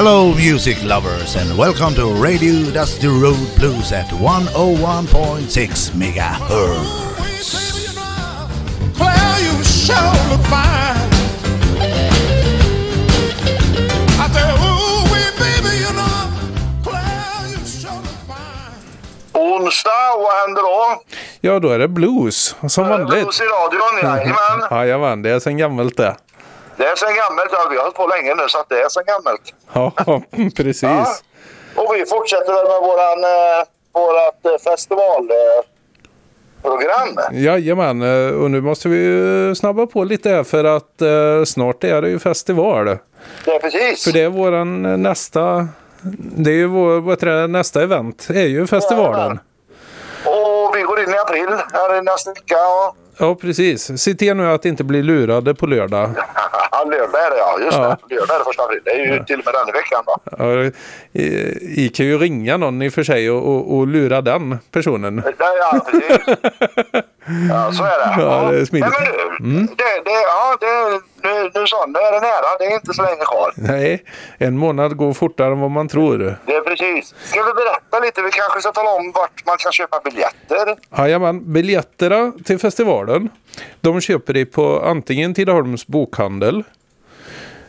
Hello, music lovers, and welcome to Radio Dusty Road Blues at 101.6 megahertz. Claire, you sure look fine. I said, ooh, wee, baby, you know, Claire, you sure look fine. Onsdag, vad händer då? Ja, då är det blues som vanligt. Blues i radion, jajamän. Jajamän, det är sen gammalt det. Det är sen gammalt, ja, vi har hållit på länge nu så att det är sen gammalt. Ja, precis. Ja. Och vi fortsätter väl med våran, eh, vårat eh, festivalprogram. Jajamän, eh, och nu måste vi snabba på lite här för att eh, snart är det ju festival. Det är precis. För det är våran eh, nästa, det är ju vår, vad det, nästa event, är ju festivalen. Jajamän. Och vi går in i april här i nästa vecka. Och... Ja, precis. Se till nu att inte bli lurade på lördag. Ja, lördag är det ja. Just Ja. det. Lördag är det första april. Det är ju till och med den veckan då. Ja, I kan ju ringa någon i och för sig och, och, och lura den personen. Ja, ja, precis. Ja, så är det. Ja, det är smidigt. Mm. Nej, men du, det, det, ja, det, nu, nu så, nu är det nära. Det är inte så länge kvar. Nej, en månad går fortare än vad man tror. Det är precis. Ska vi berätta lite? Vi kanske ska tala om vart man kan köpa biljetter. Jajamän, biljetterna till festivalen de köper de på antingen Tidaholms bokhandel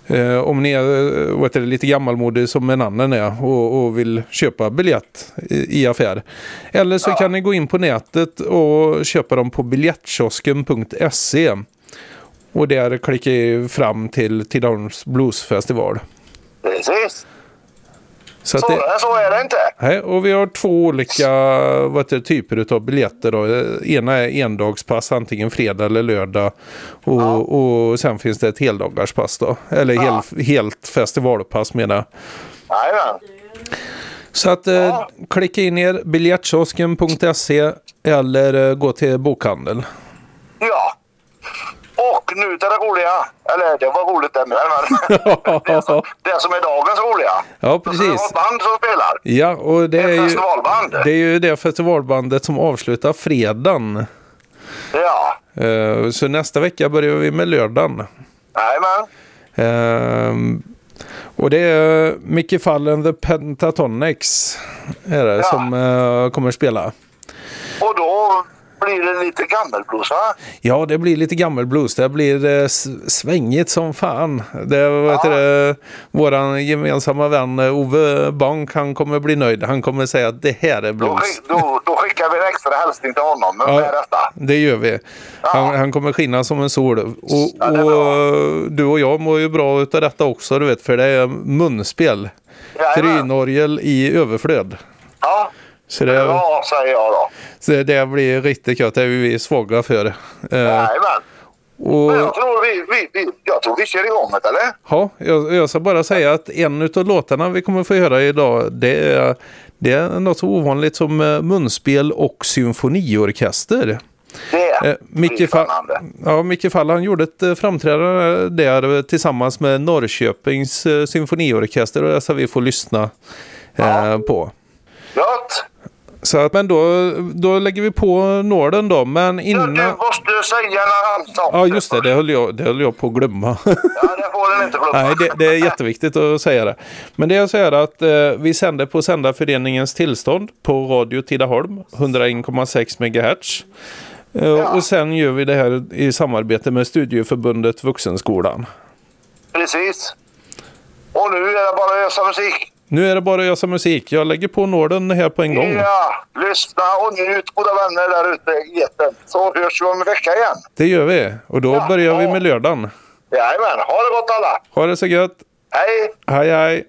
eh, om ni är eh, heter det, lite gammalmodig som en annan är och, och vill köpa biljett i, i affär. Eller så kan ni gå in på nätet och köpa dem på biljettkiosken.se och där klickar ni fram till Tidaholms bluesfestival. Precis. Så Så, det, så är det inte. Nej, och vi har två olika vad det, typer av biljetter. Då. Eh, Ena är endagspass, antingen fredag eller lördag. Och, och sen finns det ett heldagarspass då. Eller hel, helt festivalpass menar jag. Jajamän. Så att eh, klicka in er biljettkiosken.se eller eh, gå till bokhandeln. Ja. Och nu till det roliga. Eller det var roligt det med. Men det, som, det som är dagens roliga. Ja, Så Det precis. var ett band som spelar. Ja, och det är ju festivalband. det, är ju det festivalbandet som avslutar fredagen. Ja. Eh, så nästa vecka börjar vi med lördagen. Jajamän. Ehm, och det är Micke Fallen The Pentatonics är det, Ja. som eh, kommer spela. Och då blir det lite gammelblues va? Ja, det blir lite gammelblues. Det blir eh, svängigt som fan. Det, heter det, våran gemensamma vän eh, Ove Bank, han kommer bli nöjd. Han kommer säga att det här är Då, blues. skick- då, då skickar vi en extra hälsning till honom med Ja. detta. Det gör vi. Han, han kommer skina som en sol. Och, Ja, och eh, du och jag mår ju bra utav detta också, du vet, för det är munspel. Trynorgel i överflöd. Ja. Så det, Ja, säger jag då. så det blir riktigt gött. Det är vi svaga för. Eh, Jajamän. och, Men jag tror vi, vi, vi, jag tror vi kör igång det, eller? ja, jag, jag ska bara säga att en av låtarna vi kommer få höra idag det är, det är något så ovanligt som eh, munspel och symfoniorkester. Det Eh, blir Micke, spännande. ja, Micke Fall han gjorde ett eh, framträdande där eh, tillsammans med Norrköpings eh, symfoniorkester och det ska vi få lyssna eh, på. Så att, men då, då lägger vi på nålen då. Men Ja, innan... Du måste säga sa Ja just det, det höll jag, det höll jag på att glömma. Ja, det får den inte glömma. Nej, det, det är jätteviktigt att säga det. Men det så här att eh, vi sänder på Sändarföreningens tillstånd på Radio Tidaholm, 101,6 MHz. Eh, Och sen gör vi det här i samarbete med Studieförbundet Vuxenskolan. Precis. Och nu är det bara att ösa musik. Nu är det bara att ösa musik. Jag lägger på nålen här på en gång. Ja, lyssna och njut goda vänner där ute i etern. Så hörs vi om en vecka igen. Det gör vi. Och då Ja, börjar vi ja. med lördagen. Jajamän, ha det gott alla. Ha det så gött. Hej! Hej hej.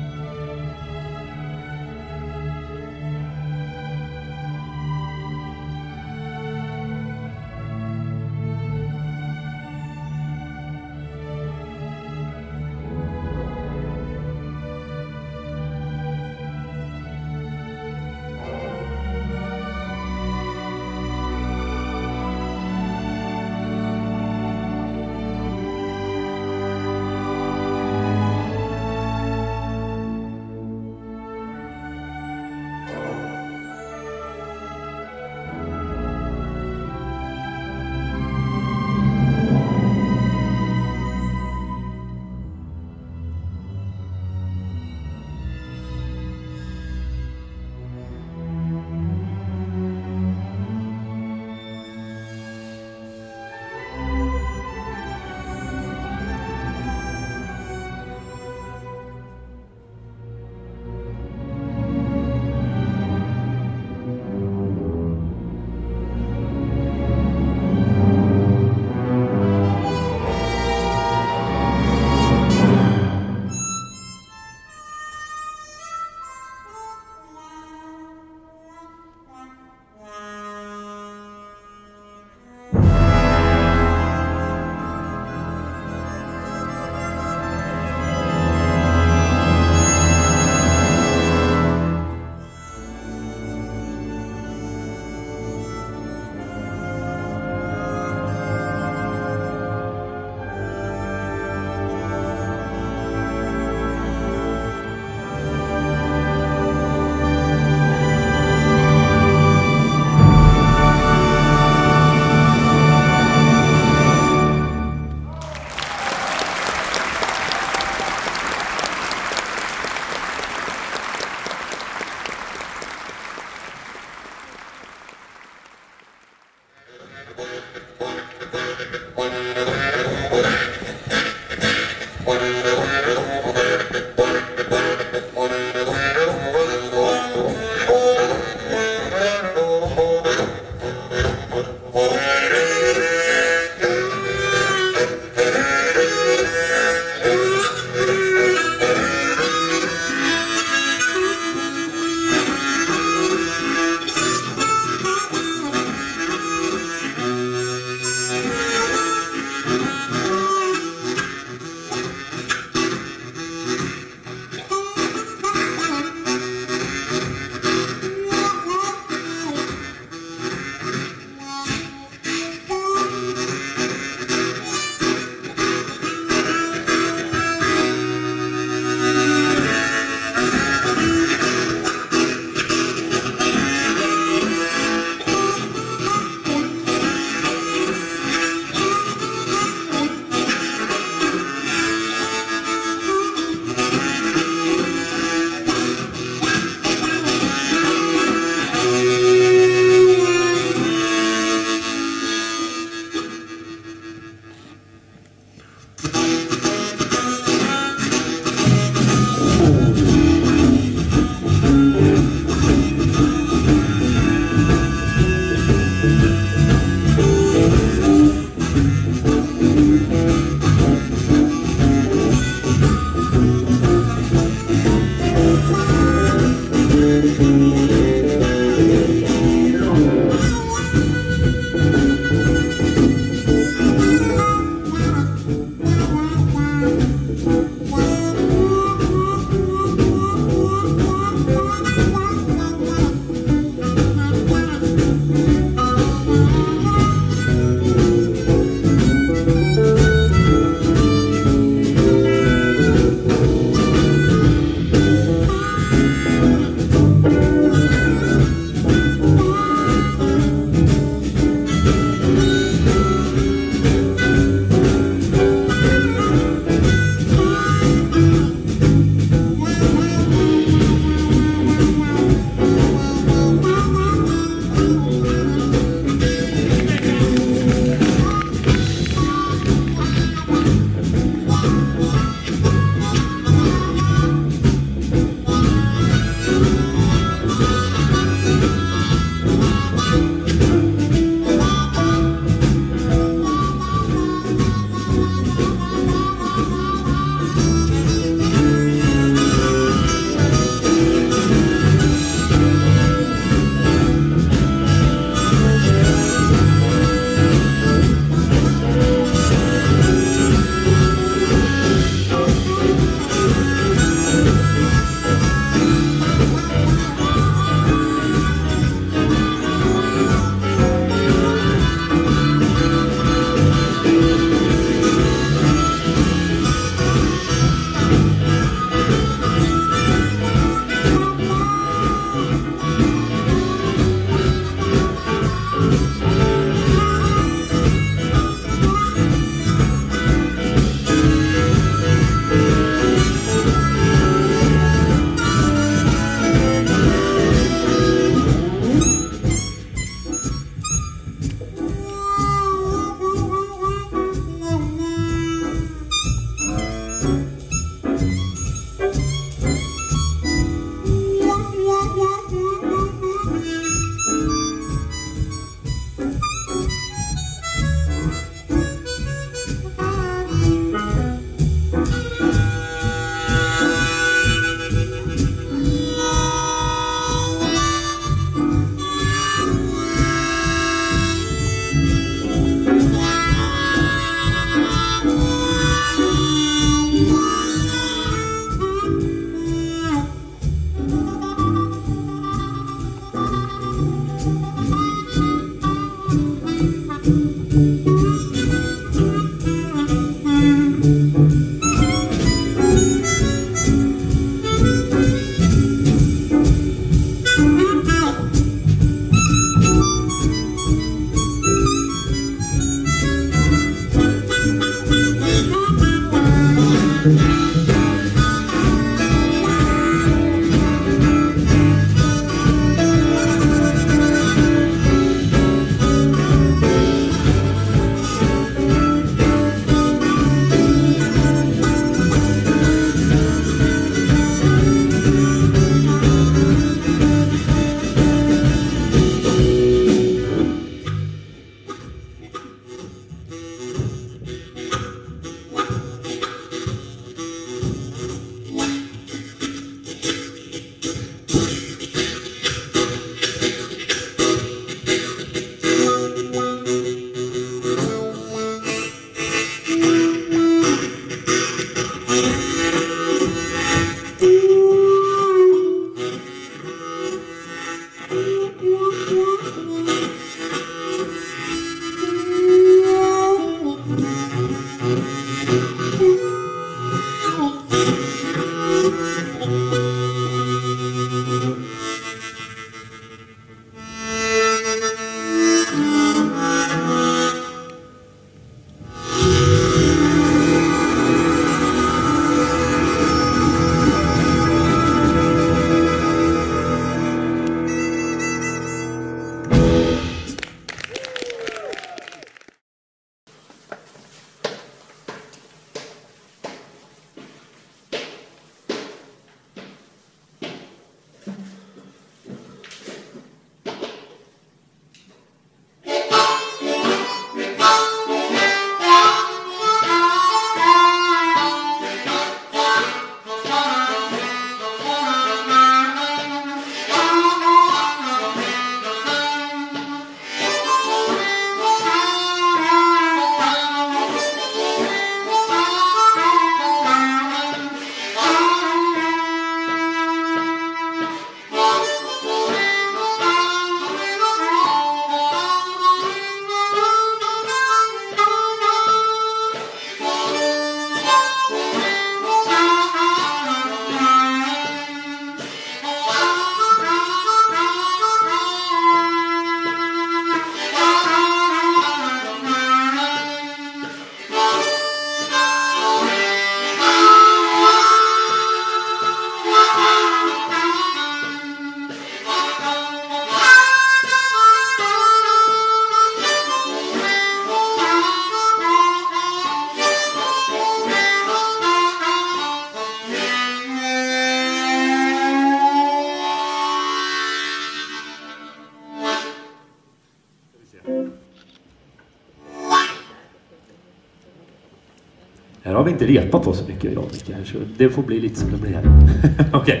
Här har vi inte repat på så mycket idag Micke. så Det får bli lite som det blir här. Okej. Okay.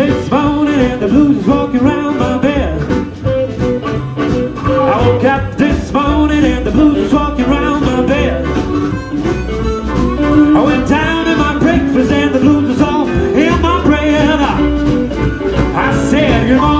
This morning and the blues was walking around my bed. I woke up this morning and the blues was walking around my bed. I went down to my breakfast and the blues was all in my bread. I said, Good morning,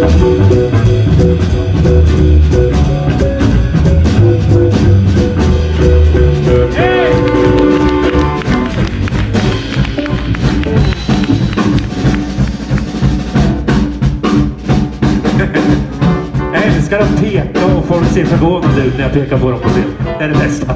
Jag älskar att peka och folk ser förvånade ut när jag pekar på dem på scen. Det är det bästa.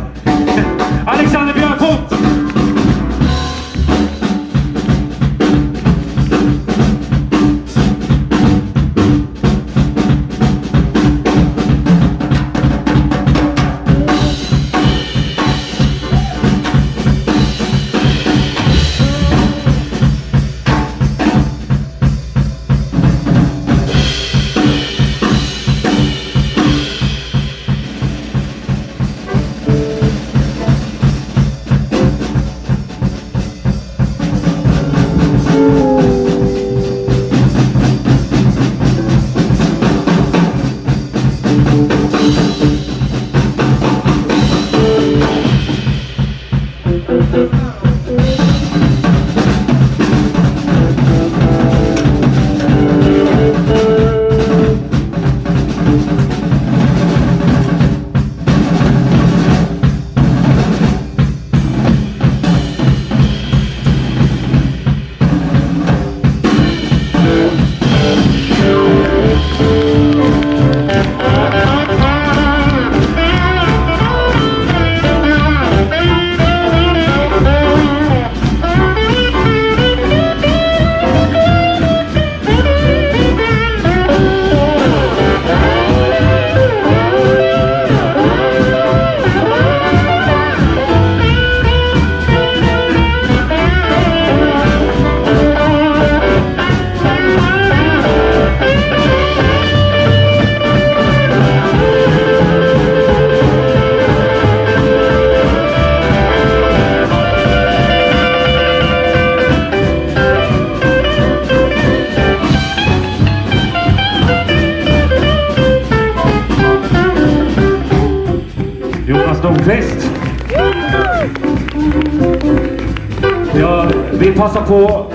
Passa på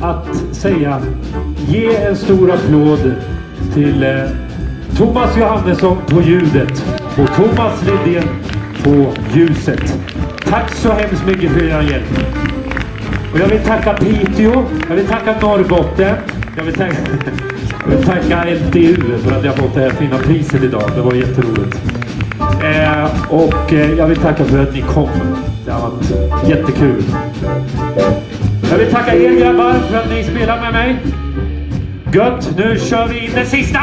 att säga ge en stor applåd till eh, Thomas Johannesson på ljudet och Thomas Lidén på ljuset. Tack så hemskt mycket för er hjälp. Och jag vill tacka Piteå, jag vill tacka Norrbotten, jag vill tacka, jag vill tacka LTU för att jag fått det här fina priset idag. Det var jätteroligt. Eh, och eh, jag vill tacka för att ni kom. Det har varit jättekul. Jag vill tacka er grabbar för att ni spelar med mig. Gött, nu kör vi in den sista!